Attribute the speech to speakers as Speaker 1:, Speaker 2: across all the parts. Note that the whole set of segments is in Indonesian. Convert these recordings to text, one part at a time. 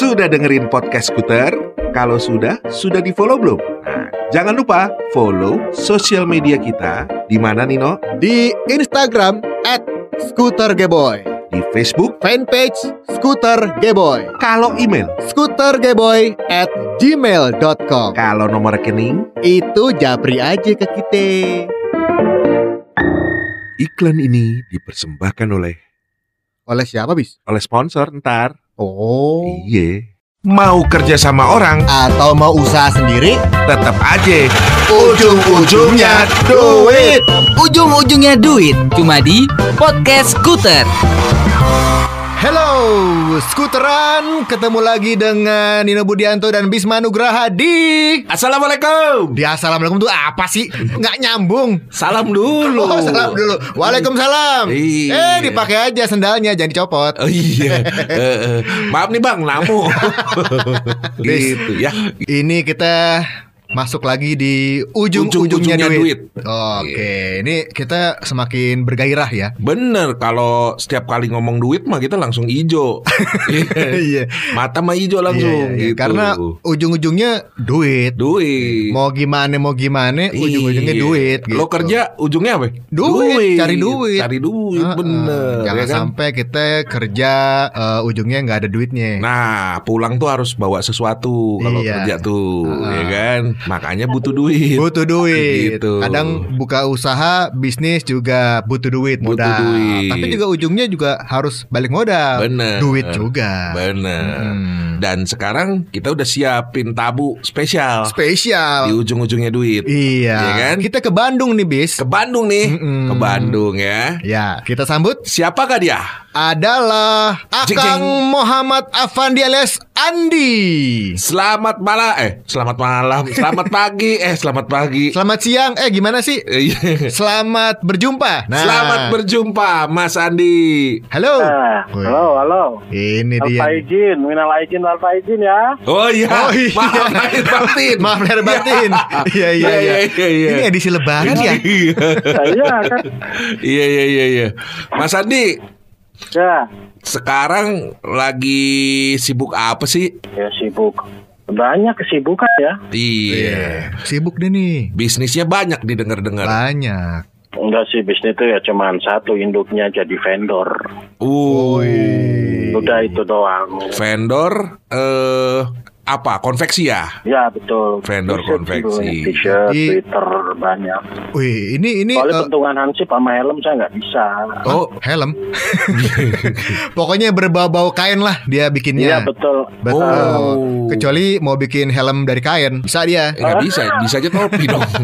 Speaker 1: Sudah dengerin podcast Skuter? Kalau sudah, sudah di follow belum? Nah, jangan lupa follow sosial media kita di mana Nino?
Speaker 2: Di Instagram at Scooter Geboy
Speaker 1: Di Facebook.
Speaker 2: Fanpage Scooter Geboy
Speaker 1: Kalau email,
Speaker 2: Scootergeboy at gmail.com
Speaker 1: kalau nomor rekening,
Speaker 2: Itu japri aja ke kita
Speaker 1: iklan ini dipersembahkan oleh
Speaker 2: Oleh siapa bis?
Speaker 1: oleh sponsor ntar.
Speaker 2: Oh.
Speaker 1: Iya. Mau kerja sama orang,
Speaker 2: Atau mau usaha sendiri?
Speaker 1: tetap aja.
Speaker 2: Ujung-ujungnya duit.
Speaker 3: Ujung-ujungnya duit Cuma di Podcast Scooter
Speaker 2: Hello, skuteran Ketemu lagi dengan Nino Budianto dan Bisma Nugraha di
Speaker 1: Assalamualaikum.
Speaker 2: Di Assalamualaikum tuh apa sih? Nggak nyambung
Speaker 1: Salam dulu.
Speaker 2: Oh, salam dulu. Waalaikumsalam.
Speaker 1: Iya.
Speaker 2: Eh, dipakai aja sendalnya, jangan dicopot.
Speaker 1: Oh iya. Eh, eh. Maaf nih Bang, namu. gitu ya.
Speaker 2: Ini kita masuk lagi di ujung-ujungnya
Speaker 1: Ujung-ujungnya
Speaker 2: duit.
Speaker 1: duit.
Speaker 2: Oke, ini kita semakin bergairah ya.
Speaker 1: Bener kalau setiap kali ngomong duit mah kita langsung ijo.
Speaker 2: Iya.
Speaker 1: Mata mah ijo langsung
Speaker 2: Iya, iya.
Speaker 1: gitu.
Speaker 2: Karena ujung-ujungnya duit.
Speaker 1: duit.
Speaker 2: Mau gimana mau gimana, ujung-ujungnya
Speaker 1: Iya.
Speaker 2: duit. Gitu.
Speaker 1: Lo kerja ujungnya apa?
Speaker 2: Duit, cari duit.
Speaker 1: Cari duit,
Speaker 2: Heeh.
Speaker 1: bener.
Speaker 2: Jangan
Speaker 1: ya kan?
Speaker 2: sampai kita kerja eh, ujungnya nggak ada duitnya.
Speaker 1: Nah, pulang tuh harus bawa sesuatu kalau
Speaker 2: Iya.
Speaker 1: kerja tuh,
Speaker 2: Heeh.
Speaker 1: ya kan? Makanya butuh duit.
Speaker 2: Butuh duit.
Speaker 1: Gitu.
Speaker 2: Kadang buka usaha, bisnis juga butuh duit,
Speaker 1: Butuh
Speaker 2: modal.
Speaker 1: duit.
Speaker 2: Tapi juga ujungnya juga harus balik modal.
Speaker 1: Bener.
Speaker 2: Duit juga.
Speaker 1: Bener.
Speaker 2: Hmm.
Speaker 1: Dan sekarang kita udah siapin tabu spesial di
Speaker 2: Spesial.
Speaker 1: ujung-ujungnya duit.
Speaker 2: Iya.
Speaker 1: Iya kan?
Speaker 2: Kita ke Bandung nih, bis.
Speaker 1: Ke Bandung nih,
Speaker 2: Mm-mm.
Speaker 1: ke Bandung ya.
Speaker 2: Ya, kita sambut
Speaker 1: Siapakah dia?
Speaker 2: Adalah Akang
Speaker 1: jeng.
Speaker 2: Muhammad Afandi alias Andi.
Speaker 1: Selamat malam, eh selamat malam, selamat pagi, eh selamat pagi.
Speaker 2: Selamat siang. Eh, gimana sih?
Speaker 1: Eh, iya.
Speaker 2: Selamat berjumpa. Nah.
Speaker 1: Selamat berjumpa, Mas Andi.
Speaker 2: Halo. Wih.
Speaker 4: halo, halo.
Speaker 2: Ini dia.
Speaker 4: Alfa izin, minal izin, alfa izin ya.
Speaker 1: Oh iya,
Speaker 2: Oh, iya.
Speaker 1: maaf lahir batin.
Speaker 2: Maaf lahir batin. Iya iya
Speaker 1: Iya,
Speaker 2: iya.
Speaker 1: iya, iya.
Speaker 2: Ini edisi lebaran ya.
Speaker 4: Saya kan,
Speaker 1: Iya iya iya iya. Mas Andi,
Speaker 4: ya,
Speaker 1: sekarang lagi sibuk apa sih?
Speaker 4: ya sibuk. Banyak kesibukan ya.
Speaker 1: Iya.
Speaker 2: Sibuk deh nih.
Speaker 1: Bisnisnya banyak didengar-dengar.
Speaker 2: Banyak.
Speaker 4: Enggak sih, bisnis itu ya cuman satu induknya jadi vendor.
Speaker 1: Uh,
Speaker 4: Udah itu doang.
Speaker 1: vendor eh apa? Konveksi ya?
Speaker 4: Ya betul.
Speaker 1: Vendor
Speaker 4: T-shirt
Speaker 1: konveksi.
Speaker 4: T-shirt,
Speaker 2: Jadi-
Speaker 4: Twitter banyak.
Speaker 2: Wih, ini ini
Speaker 4: Soalnya
Speaker 2: eh,
Speaker 4: bentukan hansip sama helm saya nggak bisa.
Speaker 1: Oh,
Speaker 2: helm. Pokoknya berbau-bau kain lah dia
Speaker 4: Iya
Speaker 2: bikinnya.
Speaker 4: betul.
Speaker 2: Betul.
Speaker 1: Oh.
Speaker 2: Kecuali mau bikin helm dari kain, bisa dia.
Speaker 1: nggak bisa, bisa aja topi dong.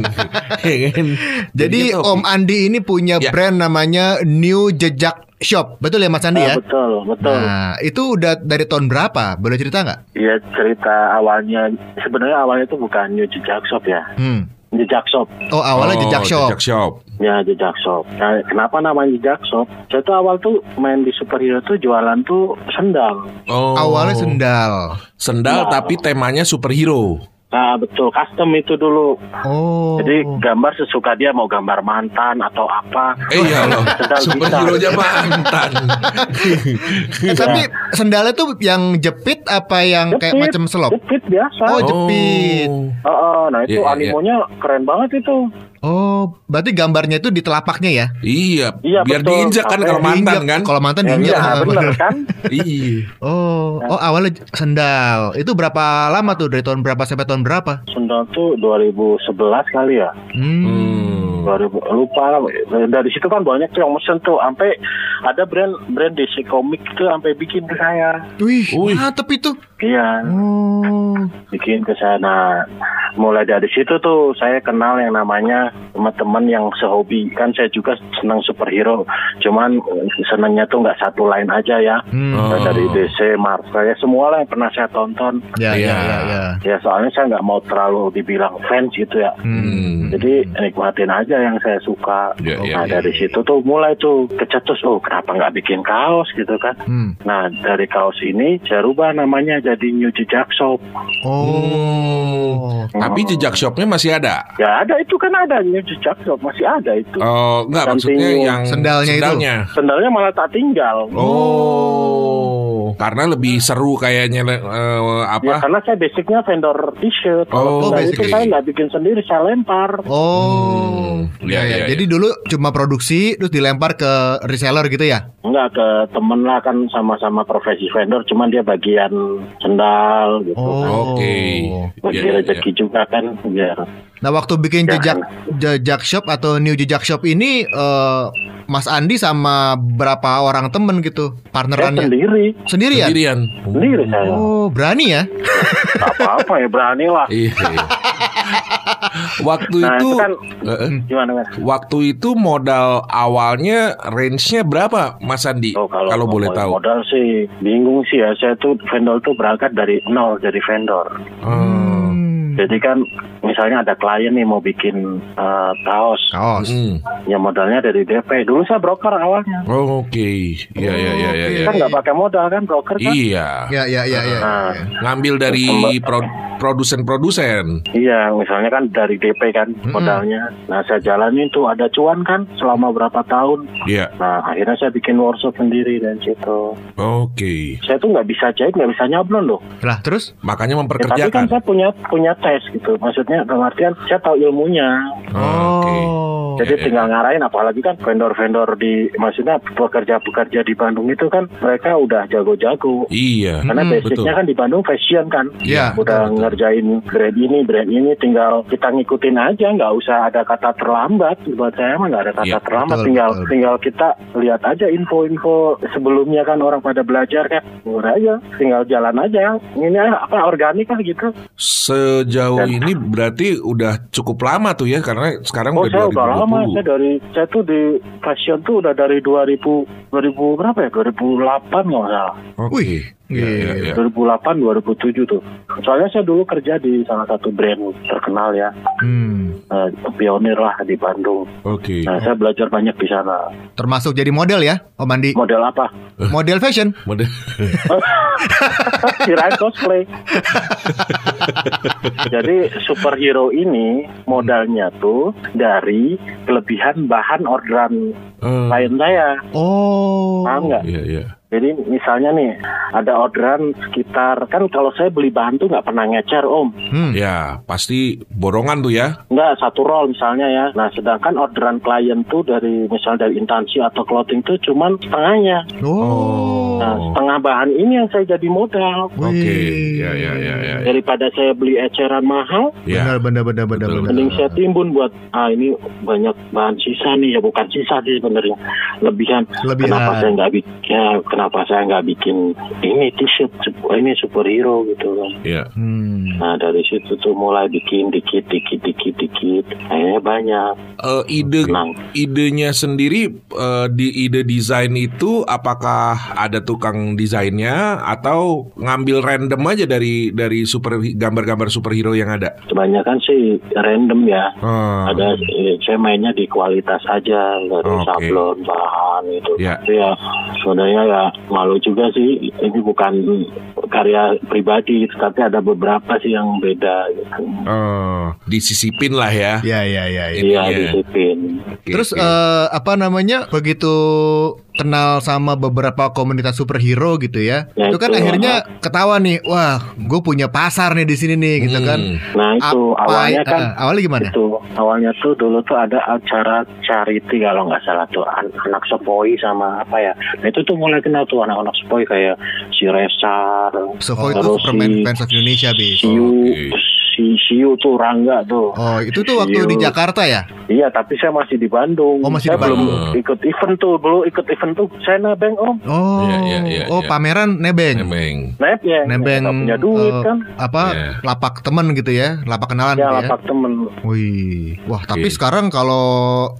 Speaker 1: Ya kan?
Speaker 2: Jadi. Om Andi ini punya
Speaker 1: Ya.
Speaker 2: brand namanya New Jejak Shop. Betul ya Mas Andi
Speaker 4: Ah,
Speaker 2: ya?
Speaker 4: betul, betul.
Speaker 2: Nah, itu udah dari tahun berapa? Boleh cerita nggak?
Speaker 4: Iya cerita awalnya sebenarnya awalnya itu bukan New Jejak Shop ya.
Speaker 2: Hmm.
Speaker 4: Jejak Shop.
Speaker 2: Oh, awalnya
Speaker 1: Oh,
Speaker 2: Jejak Shop.
Speaker 1: Jejak shop.
Speaker 4: Ya jejak shop. Nah, kenapa namanya jejak shop? Saya tuh awal tuh main di superhero tuh jualan tuh sendal.
Speaker 1: Oh.
Speaker 2: Awalnya sendal.
Speaker 1: Sendal
Speaker 4: Nah.
Speaker 1: tapi temanya superhero.
Speaker 4: Nah betul custom itu dulu.
Speaker 2: Oh.
Speaker 4: Jadi gambar sesuka dia mau gambar mantan atau apa.
Speaker 1: Eh iya loh, superhero aja mantan.
Speaker 2: Eh, tapi sendalnya tuh yang jepit apa yang kayak
Speaker 4: Jepit,
Speaker 2: macam selop?
Speaker 4: Jepit biasa.
Speaker 2: Oh, jepit.
Speaker 4: Oh, oh, nah
Speaker 1: Iya,
Speaker 4: itu
Speaker 1: iya,
Speaker 4: animonya keren banget itu.
Speaker 2: Oh, berarti gambarnya itu di telapaknya ya?
Speaker 1: Iya,
Speaker 4: Iya,
Speaker 1: biar
Speaker 4: betul.
Speaker 1: diinjak kan kalau mantan
Speaker 2: Diinjak.
Speaker 1: kan.
Speaker 2: Kalau mantan
Speaker 4: Ya,
Speaker 2: diinjak.
Speaker 4: iya, bener
Speaker 2: bener.
Speaker 4: kan?
Speaker 1: Iya.
Speaker 2: Oh, oh awalnya sendal. Itu berapa lama tuh? Dari tahun berapa sampai tahun berapa?
Speaker 4: Sendal tuh 2011 kali ya.
Speaker 2: Hmm.
Speaker 1: Hmm.
Speaker 4: 2000 lupa. Dari situ kan banyak tuh yang mesen tuh. Sampai ada brand brand DC Comic tuh sampai bikin ke saya.
Speaker 2: Wih,
Speaker 1: Wih.
Speaker 2: mantep itu.
Speaker 4: Iya.
Speaker 2: Oh.
Speaker 4: bikin ke sana. Mulai dari situ tuh saya kenal yang namanya teman-teman yang sehobi. Kan saya juga senang superhero. Cuman eh, senangnya tuh nggak satu lain aja ya.
Speaker 2: Hmm.
Speaker 1: Oh.
Speaker 4: Dari DC, Marvel, ya semua lah yang pernah saya tonton.
Speaker 2: Ya, ya,
Speaker 1: Iya.
Speaker 2: ya, ya.
Speaker 4: Ya soalnya saya nggak mau terlalu dibilang fans gitu ya.
Speaker 2: Hmm.
Speaker 4: Jadi nikmatin aja yang saya suka.
Speaker 1: Iya, iya,
Speaker 4: nah
Speaker 1: iya.
Speaker 4: dari situ tuh mulai tuh kecetus. Oh kenapa nggak bikin kaos gitu kan?
Speaker 2: Hmm.
Speaker 4: Nah dari kaos ini saya rubah namanya jadi New Jejak Shop.
Speaker 2: Oh.
Speaker 1: Tapi jejak shopnya masih ada.
Speaker 4: Ya ada itu kan ada New Jejak Shop masih ada itu.
Speaker 1: Oh, enggak
Speaker 4: Samping
Speaker 1: maksudnya yang
Speaker 2: sendalnya itu.
Speaker 1: sendalnya.
Speaker 4: Sendalnya malah tak tinggal.
Speaker 1: Oh. Oh, karena lebih seru kayaknya eh,
Speaker 4: Ya
Speaker 1: apa?
Speaker 4: karena saya basicnya vendor t-shirt.
Speaker 1: Oh,
Speaker 4: Kalau vendor itu saya nggak bikin sendiri, saya lempar.
Speaker 2: Oh,
Speaker 1: Hmm,
Speaker 2: ya,
Speaker 1: iya,
Speaker 2: ya.
Speaker 1: iya,
Speaker 2: Jadi dulu cuma produksi terus dilempar ke reseller gitu ya?
Speaker 4: Enggak ke temen lah kan sama-sama profesi vendor, cuman dia bagian sendal gitu kan.
Speaker 1: Oke.
Speaker 4: Bagi
Speaker 1: Iya, iya,
Speaker 4: rezeki juga kan biar
Speaker 2: Nah, waktu bikin
Speaker 4: Ya,
Speaker 2: jejak jejak shop atau new jejak shop ini eh, Mas Andi sama berapa orang temen gitu partnerannya?
Speaker 4: sendiri,
Speaker 2: Sendirian?
Speaker 1: Sendirian.
Speaker 4: sendiri saya.
Speaker 2: Oh, berani ya?
Speaker 4: Apa-apa ya berani lah.
Speaker 1: Iya. waktu
Speaker 4: Nah
Speaker 1: itu
Speaker 4: itu kan
Speaker 1: eh,
Speaker 4: gimana kan?
Speaker 1: waktu itu modal awalnya range-nya berapa Mas Andi?
Speaker 4: Oh, kalau,
Speaker 1: kalau boleh tahu.
Speaker 4: modal sih bingung sih ya. Saya tuh vendor tuh berangkat dari nol jadi vendor.
Speaker 1: Hmm.
Speaker 4: Jadi kan misalnya ada klien nih mau bikin eh, kaos,
Speaker 2: Kaos.
Speaker 1: Hmm.
Speaker 4: ya modalnya dari DP. Dulu saya broker awalnya.
Speaker 1: Oh, Oke. Iya iya iya iya. iya.
Speaker 4: Kan nggak pakai modal kan broker kan?
Speaker 1: Iya.
Speaker 2: Ya, ya, ya, ya.
Speaker 4: Nah,
Speaker 1: Ngambil dari pro- produsen-produsen.
Speaker 4: Iya, misalnya kan dari DP kan modalnya. Nah, saya jalanin tuh ada cuan kan selama berapa tahun.
Speaker 1: Iya.
Speaker 4: Nah, akhirnya saya bikin workshop sendiri dan situ.
Speaker 1: Oke.
Speaker 4: Saya tuh nggak bisa jahit, nggak bisa nyablon loh.
Speaker 2: Lah, terus?
Speaker 1: Makanya
Speaker 4: Ya, tapi kan
Speaker 1: memperkerjakan.
Speaker 4: saya punya punya tes gitu. Maksudnya dalam artian saya tahu ilmunya. Jadi
Speaker 1: Ya, ya.
Speaker 4: tinggal ngarahin apalagi kan vendor-vendor di maksudnya pekerja-pekerja di Bandung itu kan mereka udah jago-jago.
Speaker 1: Iya.
Speaker 4: Karena
Speaker 2: Hmm,
Speaker 4: basicnya
Speaker 1: betul.
Speaker 4: kan di Bandung fashion kan.
Speaker 2: Iya,
Speaker 4: Udah
Speaker 1: betul, betul.
Speaker 4: ngerjain brand ini, brand ini tinggal kita ngikutin aja, nggak usah ada kata terlambat. Buat saya mah nggak ada kata
Speaker 1: Iya,
Speaker 4: terlambat,
Speaker 2: betul,
Speaker 4: tinggal
Speaker 2: betul.
Speaker 4: tinggal kita lihat aja info-info sebelumnya kan orang pada belajar kan. Udah aja, tinggal jalan aja. Ini apa organik kan gitu.
Speaker 1: Sejauh
Speaker 4: Dan-
Speaker 1: ini berarti udah cukup lama tuh ya karena sekarang
Speaker 4: Oh
Speaker 1: udah
Speaker 4: saya udah lama,
Speaker 1: 2020.
Speaker 4: saya dari saya tuh di fashion tuh udah dari 2000 2000 berapa ya? 2008 nggak salah.
Speaker 1: Oke.
Speaker 2: Wih,
Speaker 1: Iya, iya, iya.
Speaker 4: 2008 2007 tuh. Soalnya saya dulu kerja di salah satu brand terkenal ya,
Speaker 2: Hmm,
Speaker 4: eh, pionir lah di Bandung.
Speaker 1: Oke.
Speaker 4: Nah, saya belajar banyak di sana.
Speaker 2: termasuk jadi model ya, Om Andi?
Speaker 4: Model apa?
Speaker 2: Model fashion.
Speaker 1: Model.
Speaker 4: Kirain cosplay. Jadi superhero ini modalnya tuh dari kelebihan bahan orderan
Speaker 1: Eh,
Speaker 4: klien saya.
Speaker 2: Oh.
Speaker 4: Paham nggak?
Speaker 1: Iya, iya.
Speaker 4: Jadi misalnya nih ada orderan sekitar kan kalau saya beli bahan tuh nggak pernah ngecer om,
Speaker 2: Hmm.
Speaker 1: Ya, pasti borongan tuh ya.
Speaker 4: nggak satu roll misalnya ya. Nah sedangkan orderan klien tuh dari misalnya dari instansi atau clothing tuh cuman setengahnya.
Speaker 2: Oh.
Speaker 4: Nah setengah bahan ini yang saya jadi modal.
Speaker 1: Oke.
Speaker 2: Wih.
Speaker 1: Ya, ya, ya, ya.
Speaker 4: Daripada saya beli eceran mahal,
Speaker 1: Ya.
Speaker 2: Benar, benar, benar, benar, benar.
Speaker 4: mending saya timbun buat ah ini banyak bahan sisa nih ya bukan sisa sih sebenarnya lebihan.
Speaker 2: Lebihan.
Speaker 4: Kenapa saya nggak bikin? Ya, kenapa saya nggak bikin ini t-shirt ini superhero gitu kan?
Speaker 1: Ya.
Speaker 2: Hmm.
Speaker 4: Nah dari situ tuh mulai bikin dikit dikit dikit dikit, akhirnya banyak.
Speaker 1: Eh, ide
Speaker 4: Senang.
Speaker 1: idenya sendiri eh, di ide desain itu apakah ada tukang desainnya atau ngambil random aja dari dari super gambar-gambar superhero yang ada?
Speaker 4: Kebanyakan sih random ya.
Speaker 1: Ah,
Speaker 4: Ada saya mainnya di kualitas aja dari
Speaker 1: Oke.
Speaker 4: sablon bahan itu.
Speaker 1: Ya.
Speaker 4: Tapi ya sebenarnya ya malu juga sih ini bukan karya pribadi tapi ada beberapa sih yang beda gitu.
Speaker 1: eh, disisipin lah ya.
Speaker 2: Ya, ya, ya, ya.
Speaker 4: Iya
Speaker 1: Ininya.
Speaker 4: disiplin.
Speaker 1: Oke,
Speaker 2: Terus
Speaker 1: oke.
Speaker 2: eh, apa namanya? Begitu kenal sama beberapa komunitas superhero gitu ya.
Speaker 4: Ya,
Speaker 2: itu kan
Speaker 4: itu,
Speaker 2: akhirnya ketawa nih, wah, gue punya pasar nih di sini nih gitu kan.
Speaker 1: Hmm.
Speaker 4: Nah itu
Speaker 2: Apa-
Speaker 4: awalnya kan
Speaker 2: eh, awalnya gimana?
Speaker 4: itu awalnya tuh dulu tuh ada acara charity kalau nggak salah tuh an- anak sepoi sama apa ya nah itu tuh mulai kenal tuh anak-anak sepoi kayak si Resar
Speaker 2: Soko itu Superman
Speaker 4: si-
Speaker 2: Fans of Indonesia, bis.
Speaker 4: Siu
Speaker 1: Oke.
Speaker 4: Si Siu tuh Rangga tuh
Speaker 2: Oh, itu tuh waktu
Speaker 4: Siu.
Speaker 2: di Jakarta ya?
Speaker 4: iya tapi saya masih di Bandung
Speaker 2: Oh, masih
Speaker 4: saya
Speaker 2: di Bandung.
Speaker 4: belum ikut event tuh dulu ikut event tuh saya nebeng om
Speaker 2: Oh,
Speaker 1: Iya, iya, iya,
Speaker 2: oh
Speaker 1: iya.
Speaker 2: pameran nebeng.
Speaker 1: Nemeng.
Speaker 4: neb ya
Speaker 2: Nebeng
Speaker 4: nggak punya duit
Speaker 2: eh,
Speaker 4: kan
Speaker 2: apa
Speaker 1: Iya.
Speaker 2: lapak temen gitu ya, lapak kenalan
Speaker 4: ya
Speaker 2: gitu ya.
Speaker 4: lapak temen
Speaker 2: Wih, wah tapi
Speaker 1: Oke.
Speaker 2: sekarang kalau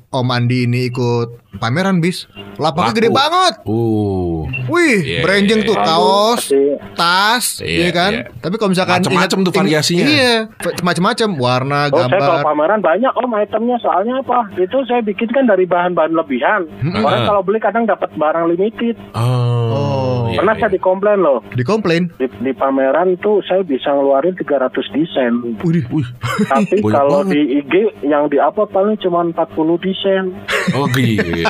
Speaker 2: Om Andi ini ikut pameran bis, lapaknya
Speaker 1: Laku.
Speaker 2: gede banget.
Speaker 1: Uh,
Speaker 2: Wih,
Speaker 1: Iya,
Speaker 2: berenjeng
Speaker 1: iya,
Speaker 2: tuh
Speaker 1: iya.
Speaker 2: kaos,
Speaker 4: Tapi
Speaker 2: tas,
Speaker 1: Iya,
Speaker 2: iya kan.
Speaker 1: iya.
Speaker 2: Tapi kalau misalkan
Speaker 1: Macem-macem
Speaker 2: ingat-
Speaker 1: tuh variasinya.
Speaker 2: Iya, macam-macam warna,
Speaker 4: Oh saya kalau
Speaker 2: gambar.
Speaker 4: pameran banyak om itemnya
Speaker 2: Oh,
Speaker 4: soalnya apa? Itu saya bikin kan dari bahan-bahan lebihan. Orang
Speaker 1: Ah.
Speaker 4: kalau beli kadang dapat barang limited.
Speaker 1: Oh, iya,
Speaker 4: Pernah
Speaker 1: iya.
Speaker 4: saya dikomplain loh.
Speaker 2: Dikomplain.
Speaker 4: Di, di pameran tuh saya bisa ngeluarin 300 desain.
Speaker 2: Wih,
Speaker 1: Wih.
Speaker 4: Tapi kalau
Speaker 1: banget.
Speaker 4: di IG yang di upload paling cuma 40 desain.
Speaker 1: Oh gitu.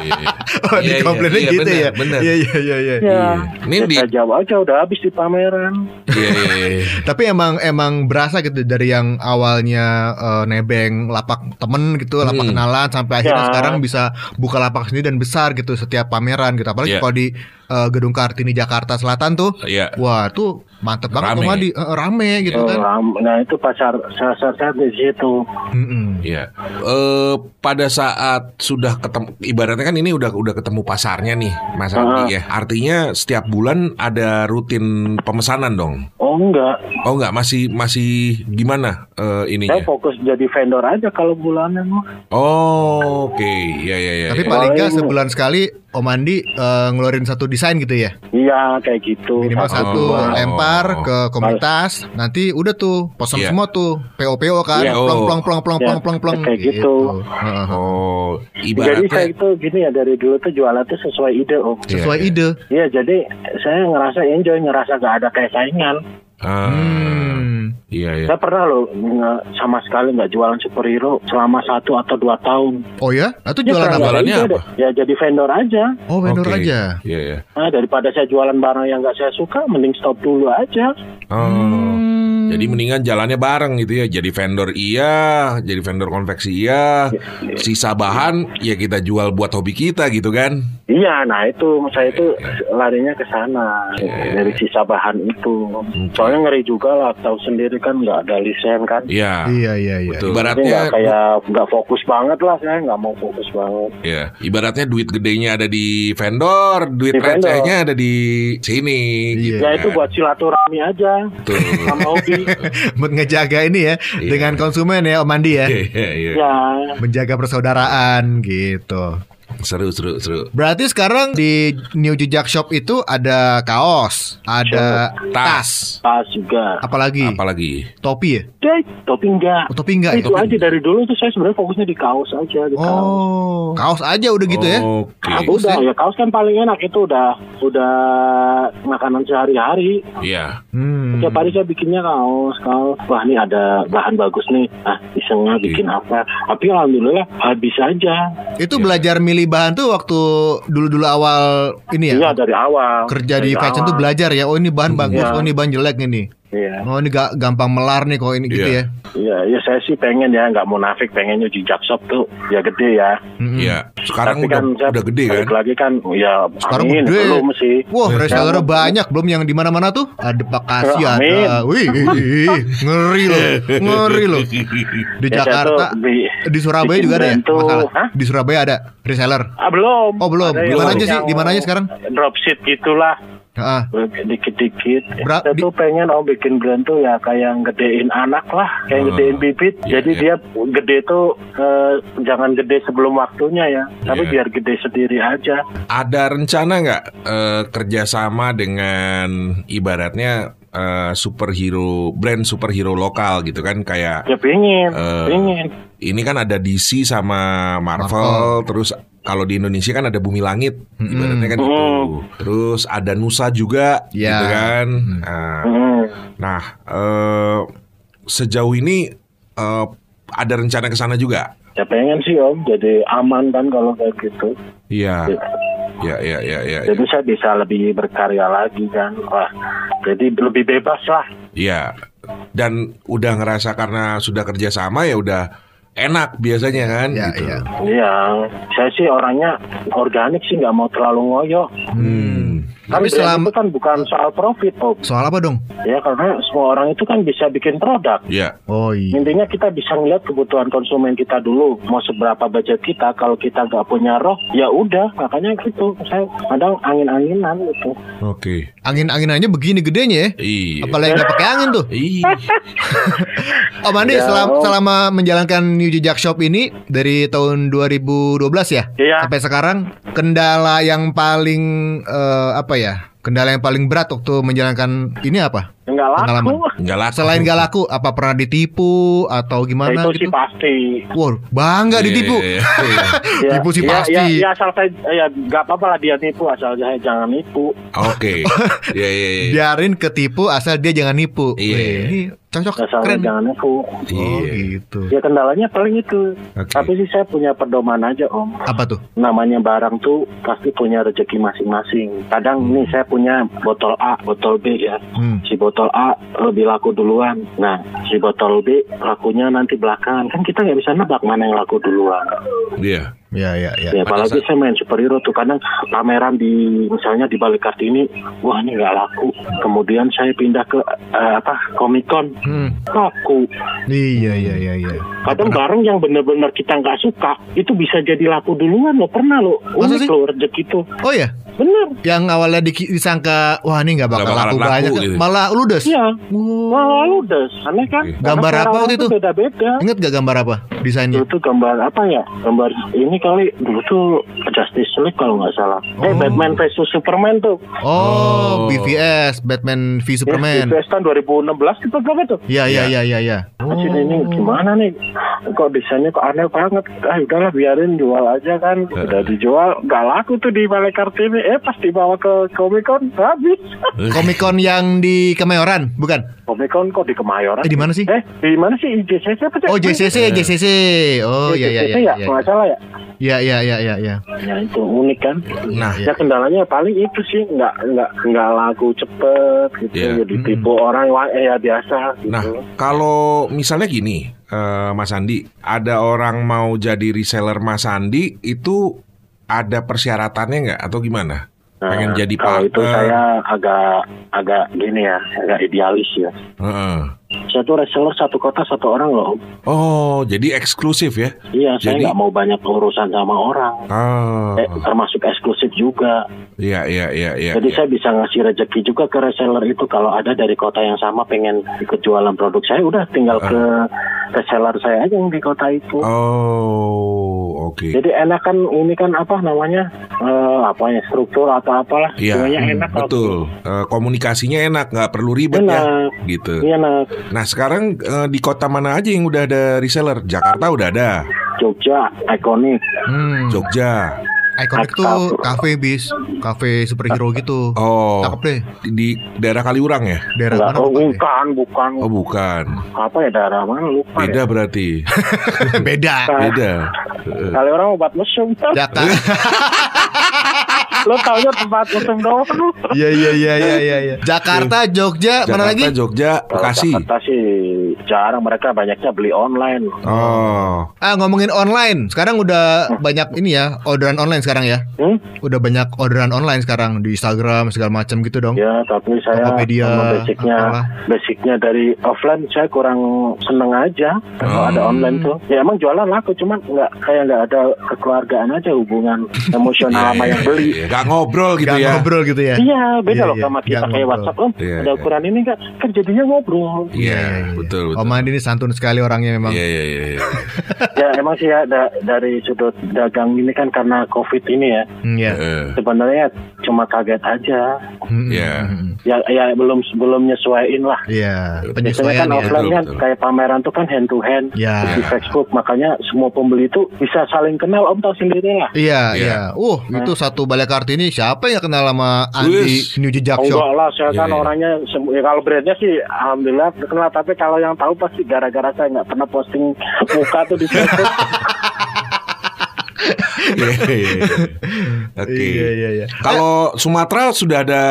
Speaker 2: Oh,
Speaker 1: Iya, iya,
Speaker 2: dikomplainnya
Speaker 1: iya,
Speaker 2: gitu
Speaker 1: benar,
Speaker 2: ya.
Speaker 1: Benar.
Speaker 2: Iya, iya, iya, iya.
Speaker 4: Ya,
Speaker 1: Ini di
Speaker 4: jawab aja udah habis di pameran.
Speaker 1: Iya, iya, iya.
Speaker 2: Tapi emang emang berasa gitu dari yang awalnya eh, nebeng lapak temen gitu, lapak
Speaker 1: Hmm.
Speaker 2: kenalan sampai akhirnya
Speaker 4: Ya.
Speaker 2: sekarang bisa buka lapak sendiri dan besar gitu setiap pameran gitu. Apalagi
Speaker 1: Iya.
Speaker 2: kalau di eh, Gedung Kartini Jakarta Selatan tuh,
Speaker 1: Iya.
Speaker 2: wah tuh mantep banget
Speaker 1: Rame.
Speaker 2: Madi. Eh, rame gitu
Speaker 4: Oh,
Speaker 2: kan.
Speaker 4: nah itu pasar pasar saya di situ.
Speaker 2: Mm-mm.
Speaker 1: Iya. Eh pada saat sudah ketemu ibaratnya kan ini udah udah ketemu pasarnya nih, Mas Andi ya. Artinya setiap bulan ada rutin pemesanan dong.
Speaker 4: Oh enggak,
Speaker 1: Oh enggak, masih masih gimana eh
Speaker 4: saya
Speaker 1: ininya?
Speaker 4: fokus jadi vendor aja kalau bulanan mah.
Speaker 1: Oh, oke. Iya iya iya.
Speaker 2: Tapi
Speaker 1: iya.
Speaker 2: paling nggak
Speaker 4: Paling-
Speaker 2: sebulan sekali Om Andi eh, ngeluarin satu desain gitu ya.
Speaker 4: Iya kayak gitu.
Speaker 2: Minimal
Speaker 4: Satu,
Speaker 2: satu
Speaker 1: Oh.
Speaker 4: dua.
Speaker 2: Lempar ke komunitas, nanti udah tuh pesan
Speaker 1: Iya.
Speaker 2: semua tuh PO PO kan,
Speaker 4: Iya.
Speaker 2: plong plong plong plong
Speaker 4: Iya,
Speaker 2: plong plong plong
Speaker 4: kayak gitu.
Speaker 2: Heeh.
Speaker 1: Oh,
Speaker 4: Jadi saya
Speaker 1: ibaratnya
Speaker 4: itu gini ya dari dulu tuh jualan tuh sesuai ide om.
Speaker 1: Iya,
Speaker 2: Sesuai
Speaker 1: iya.
Speaker 2: ide.
Speaker 4: Iya jadi saya ngerasa enjoy, ngerasa gak ada kayak saingan.
Speaker 1: Ah,
Speaker 2: Hmm.
Speaker 1: Iya iya.
Speaker 4: Saya pernah loh nge- sama sekali nggak jualan superhero selama satu atau dua tahun.
Speaker 2: Oh ya? Itu
Speaker 4: Ya,
Speaker 2: jualan apa?
Speaker 4: nggak
Speaker 1: Jualannya apa?
Speaker 4: deh. Ya jadi vendor aja.
Speaker 2: Oh vendor
Speaker 1: Oke.
Speaker 2: aja.
Speaker 1: Iya iya.
Speaker 4: Nah, daripada saya jualan barang yang nggak saya suka, mending stop dulu aja.
Speaker 1: Oh.
Speaker 2: Hmm.
Speaker 1: Jadi mendingan jalannya bareng gitu ya. Jadi vendor iya, jadi vendor konveksi iya. Sisa bahan ya kita jual buat hobi kita gitu kan.
Speaker 4: Iya, nah itu saya itu larinya ke sana
Speaker 1: Iya,
Speaker 4: dari sisa bahan itu. Soalnya ngeri juga lah, tahu sendiri kan nggak ada lisen kan.
Speaker 1: Iya.
Speaker 2: Iya iya iya.
Speaker 1: Betul.
Speaker 4: Jadi
Speaker 1: Ibaratnya
Speaker 4: kayak nggak fokus banget lah, saya nggak mau fokus banget.
Speaker 1: ya, ibaratnya duit gedenya ada di vendor, duit recehnya ada di sini.
Speaker 2: Iya.
Speaker 1: gitu
Speaker 4: Ya itu
Speaker 1: kan.
Speaker 4: buat silaturahmi aja
Speaker 1: Tuh.
Speaker 4: sama hobi.
Speaker 2: Buat ngejaga ini ya
Speaker 1: Iya.
Speaker 2: dengan konsumen ya Om Andi ya.
Speaker 1: Iya, iya, iya.
Speaker 4: ya,
Speaker 2: Menjaga persaudaraan gitu.
Speaker 1: Seru, seru, seru.
Speaker 2: Berarti sekarang di New Jejak Shop itu ada kaos, ada tas,
Speaker 4: tas juga.
Speaker 2: apalagi
Speaker 1: Apalagi?
Speaker 2: topi ya?
Speaker 4: Deh, topi enggak.
Speaker 2: Oh, topi enggak ya?
Speaker 4: itu aja dari dulu tuh saya sebenarnya fokusnya di kaos aja di kaos.
Speaker 2: Oh, kaos aja udah gitu ya?
Speaker 1: Oke.
Speaker 2: Bagus
Speaker 4: Udah
Speaker 2: ya.
Speaker 4: ya kaos kan paling enak itu udah udah makanan sehari-hari.
Speaker 1: Iya.
Speaker 2: Hmm.
Speaker 4: Tiap hari saya bikinnya kaos, kaos. Wah ini ada bahan bagus nih. Ah isengnya bikin apa? Tapi alhamdulillah habis aja.
Speaker 2: Itu belajar milih bahan tuh waktu dulu-dulu awal ini ya?
Speaker 4: Iya dari awal.
Speaker 2: Kerja di
Speaker 4: Dari
Speaker 2: fashion tuh
Speaker 4: awal.
Speaker 2: belajar ya. Oh ini bahan bagus,
Speaker 4: Iya.
Speaker 2: oh ini bahan jelek ini.
Speaker 4: Iya.
Speaker 2: Oh ini ga- gampang melar nih kok ini gitu
Speaker 1: Iya.
Speaker 2: ya.
Speaker 4: Iya, iya saya sih pengen ya nggak munafik pengennya di shop tuh ya gede ya.
Speaker 1: Iya. Sekarang
Speaker 4: Tapi
Speaker 1: udah,
Speaker 4: kan saya
Speaker 1: udah gede kan?
Speaker 4: lagi kan ya
Speaker 2: Sekarang
Speaker 4: amin
Speaker 2: gede.
Speaker 4: belum sih.
Speaker 2: Wah,
Speaker 1: Iya.
Speaker 2: resellernya banyak belum yang di mana-mana tuh? Ada Bekasi
Speaker 4: Oh,
Speaker 2: ada. Wih, ih, ngeri loh. Ngeri loh. Di
Speaker 4: Ya,
Speaker 2: Jakarta,
Speaker 4: di-
Speaker 2: di Surabaya juga ada ya? Masalah. Di Surabaya ada reseller.
Speaker 4: Ah belum.
Speaker 2: Oh, belum. Di mana aja sih? Di mana aja sekarang?
Speaker 4: Dropship gitulah.
Speaker 2: Ah,
Speaker 4: dikit-dikit.
Speaker 2: Bra- di-
Speaker 4: tuh pengen oh bikin brand tuh ya kayak gedein anak lah, kayak
Speaker 1: Hmm.
Speaker 4: gedein bibit.
Speaker 1: Iya,
Speaker 4: Jadi
Speaker 1: iya.
Speaker 4: dia gede tuh eh, jangan gede sebelum waktunya ya, tapi
Speaker 1: Iya.
Speaker 4: biar gede sendiri aja.
Speaker 1: Ada rencana nggak eh, kerjasama dengan ibaratnya eh, superhero brand superhero lokal gitu kan kayak
Speaker 4: Ya pengen,
Speaker 1: Eh,
Speaker 4: pengen.
Speaker 1: ini kan ada DC sama Marvel,
Speaker 2: Marvel.
Speaker 1: terus kalau di Indonesia kan ada Bumi Langit,
Speaker 2: Mm-mm.
Speaker 1: ibaratnya kan
Speaker 4: Mm.
Speaker 1: gitu. Terus ada Nusa juga,
Speaker 2: Ya.
Speaker 1: gitu kan. Nah,
Speaker 4: Hmm.
Speaker 1: nah, eh, sejauh ini eh, ada rencana ke sana juga.
Speaker 4: Ya pengen sih om, jadi aman kan kalau kayak gitu.
Speaker 1: Iya, ya, ya, ya, ya,
Speaker 4: Jadi saya bisa lebih berkarya lagi kan. Wah, jadi lebih bebas lah.
Speaker 1: Iya. Dan udah ngerasa karena sudah kerjasama ya udah enak biasanya kan.
Speaker 2: ya,
Speaker 1: gitu.
Speaker 2: ya.
Speaker 4: Iya, saya sih orangnya organik sih nggak mau terlalu ngoyo.
Speaker 1: Hmm.
Speaker 2: Tapi selama
Speaker 4: itu kan bukan soal profit om.
Speaker 2: soal apa dong?
Speaker 4: Ya karena semua orang itu kan bisa bikin produk.
Speaker 1: Iya.
Speaker 2: Oh iya.
Speaker 4: Intinya kita bisa ngeliat kebutuhan konsumen kita dulu. Mau seberapa budget kita. Kalau kita nggak punya roh, ya udah. Makanya gitu. Saya kadang angin-anginan gitu.
Speaker 1: Oke.
Speaker 2: Angin-anginannya begini gedenya ya.
Speaker 1: Iya.
Speaker 2: Apalagi nggak pakai angin tuh.
Speaker 1: Iya.
Speaker 2: Om Andi
Speaker 4: Ya,
Speaker 2: selama,
Speaker 4: Om.
Speaker 2: selama menjalankan New Jejak Shop ini dari tahun 2012 ya
Speaker 4: Iya.
Speaker 2: sampai sekarang kendala yang paling eh, apa ya kendala yang paling berat waktu menjalankan ini apa
Speaker 4: Nggak laku.
Speaker 2: Pengalaman.
Speaker 1: Nggak laku.
Speaker 2: Selain gak laku, apa pernah ditipu atau
Speaker 4: Ya,
Speaker 2: gimana
Speaker 4: itu sih
Speaker 2: gitu?
Speaker 4: pasti.
Speaker 2: Wow, bangga
Speaker 1: Iya,
Speaker 2: ditipu.
Speaker 1: iya, iya.
Speaker 4: Ya,
Speaker 2: Tipu sih
Speaker 4: ya,
Speaker 2: pasti.
Speaker 4: Ya, ya asal saya ya nggak apa-apa lah dia nipu asal saya jangan nipu.
Speaker 1: Oke. Iya, iya, iya.
Speaker 2: Biarin ketipu asal dia jangan nipu.
Speaker 1: Iya.
Speaker 2: Wih, ini cocok
Speaker 4: Asal
Speaker 2: keren.
Speaker 4: jangan nipu.
Speaker 2: Oh
Speaker 1: Iya.
Speaker 2: gitu.
Speaker 4: Ya kendalanya paling itu.
Speaker 1: Oke.
Speaker 4: Tapi sih saya punya pedoman aja om.
Speaker 2: Apa tuh?
Speaker 4: Namanya barang tuh pasti punya rezeki masing-masing. Kadang nih saya punya botol A, botol B ya.
Speaker 2: Hmm.
Speaker 4: Si botol A lebih laku duluan. Nah, si botol B lakunya nanti belakangan. Kan kita nggak bisa nebak mana yang laku duluan.
Speaker 1: Iya.
Speaker 2: Ya ya ya.
Speaker 4: Ya,
Speaker 1: pada
Speaker 4: apalagi
Speaker 1: saat-
Speaker 4: saya main superhero tuh kadang pameran di misalnya di balik kartini, wah ini nggak laku. Kemudian saya pindah ke eh, apa Comic Con,
Speaker 2: Hmm.
Speaker 4: laku.
Speaker 2: Iya iya iya iya.
Speaker 4: Kadang barang yang benar-benar kita nggak suka itu bisa jadi laku duluan loh pernah loh.
Speaker 2: Masa
Speaker 4: Unik loh rezeki itu.
Speaker 2: Oh ya,
Speaker 4: Bener.
Speaker 2: yang awalnya di- disangka wah ini nggak bakal, laku
Speaker 1: laku
Speaker 2: banyak,
Speaker 1: gitu.
Speaker 2: malah ludes.
Speaker 4: Iya.
Speaker 2: Oh.
Speaker 4: Wah lu des, aneh kan? Karena
Speaker 2: Gambar
Speaker 4: selera
Speaker 2: apa waktu itu?
Speaker 4: Beda-beda.
Speaker 2: Ingat gak gambar apa desainnya?
Speaker 4: Tuh gambar apa ya? Gambar ini kali dulu tuh Justice League kalau nggak salah. Eh
Speaker 2: Oh.
Speaker 4: Batman versus Superman tuh.
Speaker 2: Oh,
Speaker 1: Oh.
Speaker 2: BVS, Batman v
Speaker 4: Ya,
Speaker 2: Superman.
Speaker 4: di tahun 2016 itu berapa tuh?
Speaker 2: Iya iya iya iya iya.
Speaker 4: Hasil ini gimana nih? Kok desainnya kok aneh banget? Ah udahlah biarin jual aja kan. Udah dijual, nggak laku tuh di balai kartini. Eh pas dibawa ke Comic Con habis.
Speaker 2: Comic Con yang di Kemayoran, bukan?
Speaker 4: Comic Con kok di Kemayoran?
Speaker 2: Eh di mana sih?
Speaker 4: Eh di mana sih JCC apa sih?
Speaker 2: Oh JCC, JCC. Oh iya iya iya.
Speaker 4: JCC ya,
Speaker 2: Iya
Speaker 4: nggak salah ya.
Speaker 2: Iya iya iya iya. iya.
Speaker 4: Ya itu unik kan.
Speaker 1: Nah.
Speaker 4: Ya kendalanya paling itu sih nggak nggak nggak laku cepet gitu.
Speaker 1: Iya.
Speaker 4: Jadi tipu orang wah, eh, ya biasa. Gitu.
Speaker 1: Nah, kalau misalnya gini, eh, Mas Andi, ada orang mau jadi reseller Mas Andi, itu ada persyaratannya nggak atau gimana?
Speaker 4: Nah,
Speaker 1: Pengen jadi
Speaker 4: kalau itu
Speaker 1: partner?
Speaker 4: saya agak agak gini ya, agak idealis ya.
Speaker 1: Heeh.
Speaker 4: Saya tuh reseller satu kota satu orang loh.
Speaker 1: Oh, jadi eksklusif ya?
Speaker 4: Iya, saya nggak mau banyak urusan sama orang.
Speaker 1: Ah,
Speaker 4: Eh, termasuk eksklusif juga.
Speaker 1: iya iya iya iya.
Speaker 4: Jadi
Speaker 1: iya.
Speaker 4: saya bisa ngasih rezeki juga ke reseller itu kalau ada dari kota yang sama pengen ikut jualan produk saya, udah tinggal
Speaker 1: Ah.
Speaker 4: ke reseller saya aja yang di kota itu.
Speaker 1: Oh, oke.
Speaker 4: Jadi enak kan ini kan apa namanya eh, apa ya struktur atau apalah
Speaker 1: Iya,
Speaker 4: semuanya
Speaker 1: hmm,
Speaker 4: enak kalau-
Speaker 1: betul. Eh, komunikasinya enak, nggak perlu ribet ya,
Speaker 4: Enak.
Speaker 1: gitu.
Speaker 4: Iya enak.
Speaker 1: Nah, sekarang eh, di kota mana aja yang udah ada reseller? Jakarta udah ada,
Speaker 4: Jogja ikonik.
Speaker 2: Hmm.
Speaker 1: Jogja.
Speaker 2: Iconic tuh kafe bis, kafe superhero gitu.
Speaker 1: Oh,
Speaker 2: Cakep deh.
Speaker 1: di daerah Kaliurang ya?
Speaker 2: Daerah
Speaker 4: Enggak,
Speaker 2: mana?
Speaker 4: oh,
Speaker 2: bukan ya?
Speaker 4: bukan, bukan.
Speaker 1: Oh, bukan.
Speaker 4: Apa ya daerah mana lupa
Speaker 1: Beda
Speaker 4: ya.
Speaker 1: berarti.
Speaker 2: Beda.
Speaker 1: Beda.
Speaker 4: Kali orang obat mesum.
Speaker 2: Jakarta.
Speaker 4: Lo taunya tempat mesum doang.
Speaker 2: Iya iya iya iya iya. iya. Jakarta, Jogja, mana
Speaker 1: Jakarta,
Speaker 2: lagi?
Speaker 1: Jogja,
Speaker 4: Kalau
Speaker 1: Bekasi.
Speaker 4: Jakarta sih jarang mereka banyaknya beli online.
Speaker 1: Oh,
Speaker 2: Ah ngomongin online, sekarang udah banyak ini ya orderan online sekarang ya.
Speaker 4: Hmm?
Speaker 2: Udah banyak orderan online sekarang di Instagram segala macam gitu dong.
Speaker 4: Ya, tapi saya
Speaker 2: Tokopedia,
Speaker 4: basicnya,
Speaker 2: apalah.
Speaker 4: basicnya dari offline saya kurang seneng aja kalau
Speaker 1: Hmm.
Speaker 4: ada online tuh. Ya emang jualan laku, cuman nggak kayak nggak ada kekeluargaan aja hubungan emosional sama yang beli.
Speaker 1: Iya, Gak ngobrol gitu
Speaker 2: Gak
Speaker 1: ya.
Speaker 2: ngobrol gitu ya.
Speaker 4: Iya, beda
Speaker 2: Iya,
Speaker 4: loh
Speaker 2: iya.
Speaker 4: sama kita kayak
Speaker 2: ngobrol.
Speaker 4: WhatsApp om.
Speaker 1: Iya,
Speaker 4: ada
Speaker 1: iya.
Speaker 4: ukuran ini kan, kan jadinya ngobrol.
Speaker 1: Iya, betul betul.
Speaker 2: Om Andi ini santun sekali orangnya memang.
Speaker 1: Iya iya iya. iya.
Speaker 4: ya emang sih ya da- dari sudut dagang ini kan karena covid ini ya.
Speaker 2: Hmm, ya.
Speaker 1: Eh,
Speaker 4: Sebenarnya cuma kaget aja.
Speaker 2: Hmm,
Speaker 1: Iya.
Speaker 2: hmm,
Speaker 4: Ya, ya belum belum nyesuaiin lah.
Speaker 2: Iya,
Speaker 4: Biasanya
Speaker 2: penyesuaian
Speaker 4: kan
Speaker 2: ya.
Speaker 4: offline kan
Speaker 1: Betul,
Speaker 4: kayak pameran tuh kan hand to hand
Speaker 2: Ya.
Speaker 4: di Facebook makanya semua pembeli itu bisa saling kenal om tahu sendiri lah.
Speaker 2: Iya,
Speaker 1: Iya.
Speaker 2: iya. Uh, itu satu balai kartini siapa yang kenal sama Andi. New Jejak
Speaker 4: Oh,
Speaker 2: Shop?
Speaker 4: enggak lah, saya
Speaker 1: Iya,
Speaker 4: kan
Speaker 1: iya.
Speaker 4: orangnya ya, kalau brandnya sih alhamdulillah kenal tapi kalau yang tahu pasti gara-gara saya nggak pernah posting muka tuh di Facebook.
Speaker 1: Iya, iya, iya. Oke.
Speaker 2: Iya, iya, iya.
Speaker 1: Kalau Sumatera sudah ada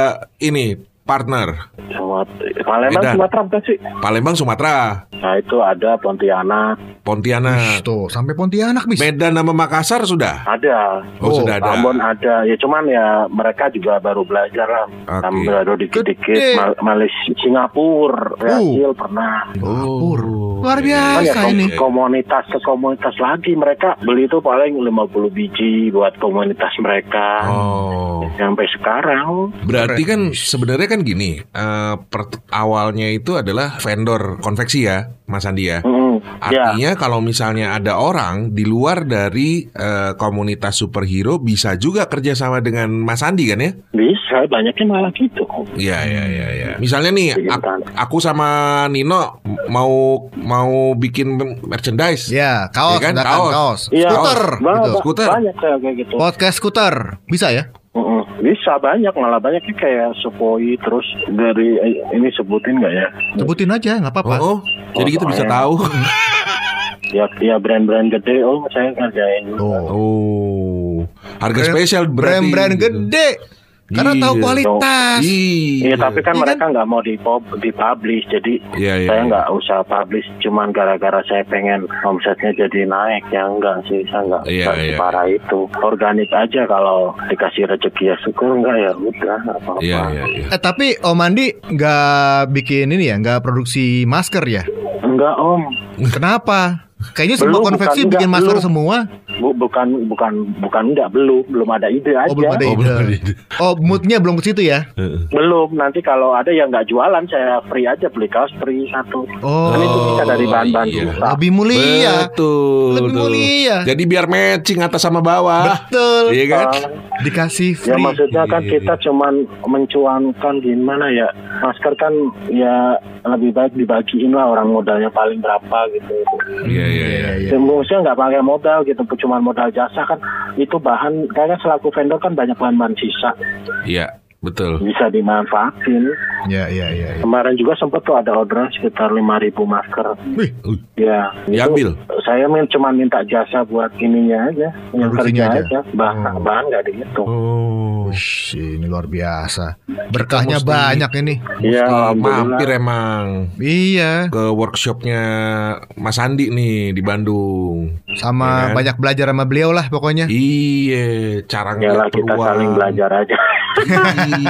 Speaker 1: ini partner.
Speaker 4: Semua Palembang
Speaker 1: Medan.
Speaker 4: Sumatera bukan sih?
Speaker 1: Palembang Sumatera,
Speaker 4: Nah itu ada Pontianak,
Speaker 1: Pontianak,
Speaker 2: Tuh, sampai Pontianak bis.
Speaker 1: Medan sama Makassar sudah.
Speaker 4: ada.
Speaker 1: Oh,
Speaker 2: Oh,
Speaker 1: sudah ada.
Speaker 4: Ambon ada, ya cuman ya mereka juga baru belajar lah,
Speaker 1: Oke.
Speaker 4: Tam- baru dikit-dikit. Mal- Malaysia, Singapura, Brazil pernah.
Speaker 2: Dapur.
Speaker 1: Oh,
Speaker 2: Luar
Speaker 1: iya.
Speaker 4: Ya
Speaker 2: biasa
Speaker 4: kom-
Speaker 2: ini.
Speaker 4: komunitas ke komunitas lagi mereka beli itu paling 50 biji buat komunitas mereka.
Speaker 1: Oh.
Speaker 4: Sampai sekarang.
Speaker 1: Berarti kan sebenarnya kan gini, eh, per- awalnya itu adalah vendor konveksi ya, Mas Andi ya.
Speaker 4: Mm, ya,
Speaker 1: Artinya kalau misalnya ada orang di luar dari eh, komunitas superhero bisa juga kerjasama dengan Mas Andi kan ya?
Speaker 4: bisa. banyaknya malah gitu.
Speaker 1: Iya iya iya iya. Misalnya nih
Speaker 4: Bikin
Speaker 1: ak-
Speaker 4: tanah.
Speaker 1: aku sama Nino mau mau bikin merchandise.
Speaker 2: Ya, kaos,
Speaker 1: Iya kan? Kaos.
Speaker 2: kaos.
Speaker 4: Iya,
Speaker 2: Skuter
Speaker 4: ba-
Speaker 2: gitu.
Speaker 4: ba-
Speaker 1: Skuter.
Speaker 4: Banyak kayak gitu.
Speaker 2: Podcast skuter. Bisa ya?
Speaker 4: Bisa banyak malah banyaknya kayak Sepoi terus dari eh, ini sebutin nggak ya?
Speaker 2: Sebutin aja, nggak apa-apa.
Speaker 1: Oh, oh. jadi kita bisa
Speaker 4: soalnya-
Speaker 1: tahu.
Speaker 4: Ya, ya brand-brand gede om saya ngerjain.
Speaker 2: Oh.
Speaker 1: Oh, harga
Speaker 2: Brand-
Speaker 1: spesial berarti.
Speaker 2: Brand-brand
Speaker 1: gitu.
Speaker 2: Karena tahu
Speaker 1: Iya.
Speaker 2: kualitas.
Speaker 1: Iya.
Speaker 4: Iya tapi kan
Speaker 2: Iya
Speaker 4: mereka nggak mau di dipublish jadi
Speaker 1: Iya, iya,
Speaker 4: saya
Speaker 1: iya.
Speaker 4: nggak usah publish cuman gara-gara saya pengen omsetnya jadi naik ya enggak sih saya nggak
Speaker 1: Iya, iya.
Speaker 4: separah itu organik aja kalau dikasih rezeki ya syukur enggak ya udah apa-apa
Speaker 1: Iya iya iya.
Speaker 2: Eh tapi Om Andi nggak bikin ini ya, nggak produksi masker ya?
Speaker 4: enggak om
Speaker 2: Kenapa? Kayaknya semua
Speaker 4: Belum,
Speaker 2: konveksi
Speaker 4: bukan,
Speaker 2: bikin
Speaker 4: enggak,
Speaker 2: masker
Speaker 4: belum.
Speaker 2: semua.
Speaker 4: Bu, bukan bukan bukan enggak belum belum ada ide aja
Speaker 2: Oh belum ada
Speaker 1: Oh,
Speaker 2: ide.
Speaker 1: belum ada ide.
Speaker 2: Oh moodnya belum ke situ ya?
Speaker 4: Belum, nanti kalau ada yang nggak jualan saya free aja beli kaos free satu
Speaker 2: Oh,
Speaker 4: kan itu bisa dari bahan-bahan
Speaker 1: iya.
Speaker 2: lebih mulia.
Speaker 1: Betul.
Speaker 2: Lebih
Speaker 1: betul.
Speaker 2: mulia.
Speaker 1: Jadi biar matching atas sama bawah.
Speaker 2: Betul.
Speaker 1: Iya kan?
Speaker 4: Ah,
Speaker 2: Dikasih
Speaker 4: Ya
Speaker 2: free.
Speaker 4: maksudnya kan
Speaker 1: Iya.
Speaker 4: kita cuman mencuankan gimana ya masker kan ya lebih baik dibagiin lah orang modalnya paling berapa gitu.
Speaker 1: Iya iya iya.
Speaker 2: Iya.
Speaker 4: Ya, Maksudnya nggak pakai modal gitu, cuma modal jasa kan itu bahan. Kayaknya selaku vendor kan banyak bahan-bahan sisa.
Speaker 1: Iya, betul.
Speaker 4: bisa dimanfaatin.
Speaker 2: Iya iya iya. iya.
Speaker 4: Kemarin juga sempat tuh ada orderan sekitar 5000 masker.
Speaker 2: Wih,
Speaker 4: Ya, itu
Speaker 1: Diambil?
Speaker 4: Saya min- cuma minta jasa buat ininya aja, yang kerja
Speaker 2: aja.
Speaker 4: aja, bahan
Speaker 2: Oh.
Speaker 4: bahan nggak dihitung.
Speaker 1: Oh.
Speaker 2: Ush, ini luar biasa. Berkahnya
Speaker 1: mesti-
Speaker 2: banyak ini.
Speaker 4: Iya,
Speaker 1: mampir emang
Speaker 2: Iya.
Speaker 1: ke workshopnya Mas Andi nih di Bandung.
Speaker 2: Sama
Speaker 1: Iya kan?
Speaker 2: banyak belajar sama beliau lah pokoknya.
Speaker 1: Iya, cara
Speaker 4: Ya lah
Speaker 1: ngeliat
Speaker 4: kita
Speaker 1: peluang.
Speaker 4: saling belajar aja.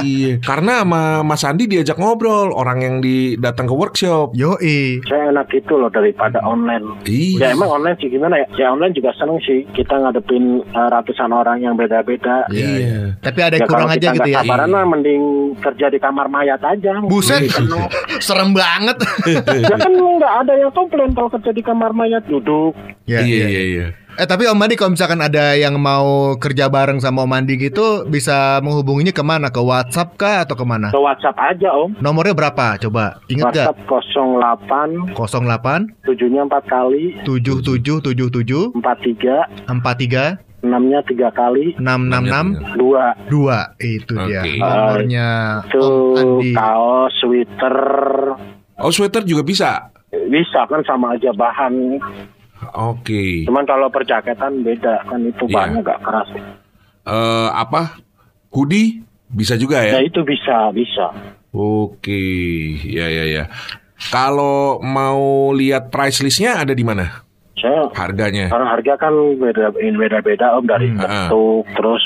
Speaker 1: Iya. Karena sama Mas Andi diajak ngobrol orang yang di datang ke workshop.
Speaker 2: Yoi.
Speaker 4: saya enak itu loh daripada online. Ya
Speaker 1: Iya.
Speaker 4: emang online sih gimana ya? Ya online juga seneng sih. Kita ngadepin uh, ratusan orang yang beda-beda.
Speaker 1: Iya.
Speaker 2: Tapi ada
Speaker 4: Ya
Speaker 2: yang kurang aja gitu ya.
Speaker 4: Sabaran mah mending kerja di kamar mayat aja.
Speaker 2: Buset,
Speaker 1: Iya.
Speaker 2: serem banget.
Speaker 4: ya kan nggak ada yang komplain kalau kerja di kamar mayat duduk.
Speaker 2: Ya,
Speaker 1: iya
Speaker 2: ya.
Speaker 1: iya iya.
Speaker 2: Eh tapi Om Andi kalau misalkan ada yang mau kerja bareng sama Om Andi gitu bisa menghubunginya ke mana? Ke WhatsApp kah atau ke mana?
Speaker 4: Ke WhatsApp aja om.
Speaker 2: Nomornya berapa? Coba inget gak?
Speaker 4: WhatsApp 08
Speaker 2: 08
Speaker 4: tujuhnya empat kali
Speaker 2: 7777
Speaker 4: 43
Speaker 2: 43
Speaker 4: enamnya tiga kali
Speaker 2: 666
Speaker 4: dua
Speaker 2: 2 itu dia
Speaker 1: Oke.
Speaker 2: nomornya
Speaker 4: itu
Speaker 2: Om Andi.
Speaker 4: kaos sweater
Speaker 1: Oh sweater juga bisa.
Speaker 4: bisa kan sama aja bahan
Speaker 1: Oke.
Speaker 4: cuman kalau perjaketan beda kan itu
Speaker 1: Iya.
Speaker 4: bahannya gak keras
Speaker 1: Eh apa? Hoodie bisa juga
Speaker 4: ya
Speaker 1: ya?
Speaker 4: itu bisa bisa
Speaker 1: Oke. Ya ya ya. Kalau mau lihat price listnya ada di mana?
Speaker 4: saya
Speaker 1: Harganya?
Speaker 4: karena harga kan beda beda beda om dari
Speaker 1: Hmm,
Speaker 4: bentuk terus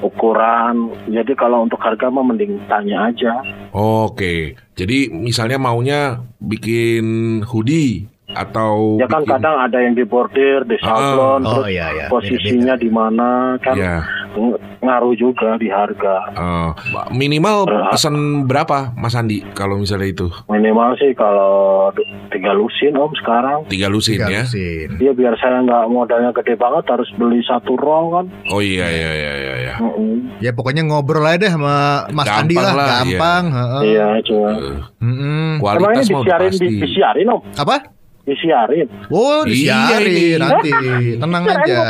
Speaker 4: ukuran jadi kalau untuk harga mah mending tanya aja
Speaker 1: Oke. Jadi misalnya maunya bikin hoodie atau
Speaker 4: ya kan
Speaker 1: bikin-
Speaker 4: kadang ada yang di bordir di sablon
Speaker 2: Oh,
Speaker 4: terus
Speaker 2: iya, iya.
Speaker 4: posisinya di mana kan
Speaker 1: Ya.
Speaker 4: ng- ngaruh juga di harga
Speaker 1: eh, minimal
Speaker 4: Berapa?
Speaker 1: pesan berapa Mas Andi kalau misalnya itu?
Speaker 4: minimal sih kalau tiga lusin om sekarang
Speaker 1: Tiga lusin
Speaker 2: Tiga
Speaker 1: ya?
Speaker 2: lusin.
Speaker 4: Dia biar saya nggak modalnya gede banget harus beli satu roll kan.
Speaker 1: Oh iya iya iya iya. iya.
Speaker 4: Mm-mm.
Speaker 2: Ya pokoknya ngobrol aja deh sama Mas
Speaker 1: Gampang
Speaker 2: Andi lah,
Speaker 1: lah,
Speaker 2: gampang. heeh.
Speaker 4: Iya cuma.
Speaker 1: Eh,
Speaker 2: Mm-mm.
Speaker 4: Emangnya
Speaker 1: kualitas mau
Speaker 4: disiarin,
Speaker 1: pasti.
Speaker 4: di, disiarin om,
Speaker 2: Apa?
Speaker 4: Disiarin.
Speaker 2: Oh,
Speaker 1: Iya,
Speaker 2: disiarin
Speaker 1: ini.
Speaker 2: nanti. Tenang
Speaker 4: Kirain
Speaker 2: aja.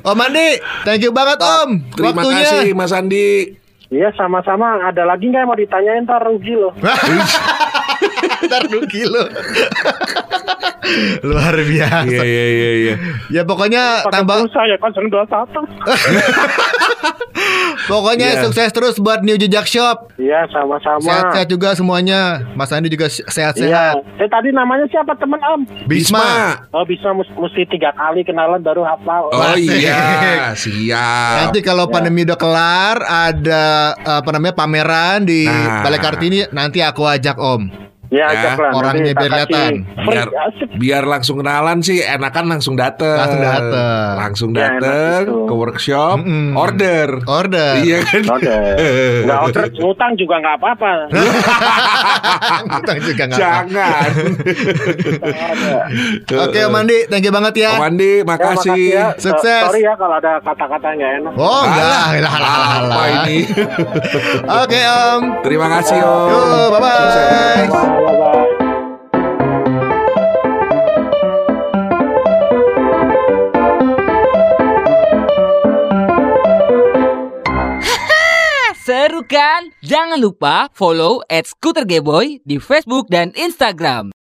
Speaker 2: Om Andi, thank you banget Om.
Speaker 1: Terima
Speaker 2: Waktunya.
Speaker 1: kasih Mas Andi.
Speaker 4: Iya sama-sama. Ada lagi nggak yang mau ditanyain ntar rugi loh.
Speaker 2: Ntar dulu kilo. Luar biasa.
Speaker 1: Iya iya iya iya.
Speaker 2: Ya pokoknya
Speaker 4: Pakai
Speaker 2: tambah
Speaker 4: pulsa ya kan dua satu.
Speaker 2: pokoknya
Speaker 1: Iya.
Speaker 2: sukses terus buat New Jejak Shop.
Speaker 4: Iya sama-sama.
Speaker 2: Sehat-sehat juga semuanya. Mas Andi juga
Speaker 4: Iya.
Speaker 2: sehat-sehat.
Speaker 4: Eh tadi namanya siapa temen om?
Speaker 2: Bisma.
Speaker 4: Oh bisa mus- mesti tiga kali kenalan baru hafal.
Speaker 1: Oh
Speaker 2: Asik.
Speaker 1: iya, siap.
Speaker 2: Nanti kalau pandemi udah kelar ada apa namanya pameran di
Speaker 1: Nah.
Speaker 2: Balai Kartini nanti aku ajak Om.
Speaker 4: Ya, lah.
Speaker 2: Orangnya biar kelihatan.
Speaker 1: Biar
Speaker 4: Asik.
Speaker 1: biar langsung kenalan sih enakan langsung dateng.
Speaker 2: Langsung dateng.
Speaker 1: Langsung
Speaker 4: Ya,
Speaker 1: dateng
Speaker 4: gitu.
Speaker 1: ke workshop,
Speaker 2: Mm-mm.
Speaker 1: order.
Speaker 2: Order.
Speaker 1: Iya kan?
Speaker 4: Order. Nggak order ngutang juga nggak apa-apa.
Speaker 2: Utang juga nggak apa.
Speaker 1: Jangan.
Speaker 2: Oke Om Andi, thank you banget ya.
Speaker 1: Om Andi,
Speaker 4: Ya,
Speaker 1: makasih.
Speaker 4: makasih ya.
Speaker 2: Sukses.
Speaker 4: Sorry ya kalau ada kata-kata nggak enak.
Speaker 2: Oh enggak, lah, lah, lah,
Speaker 1: Apa
Speaker 2: lah.
Speaker 1: ini?
Speaker 2: Oke Om.
Speaker 1: Terima kasih Om.
Speaker 2: Yo, bye.
Speaker 3: Seru kan? Jangan lupa follow at Scooter Gayboy di Facebook dan Instagram.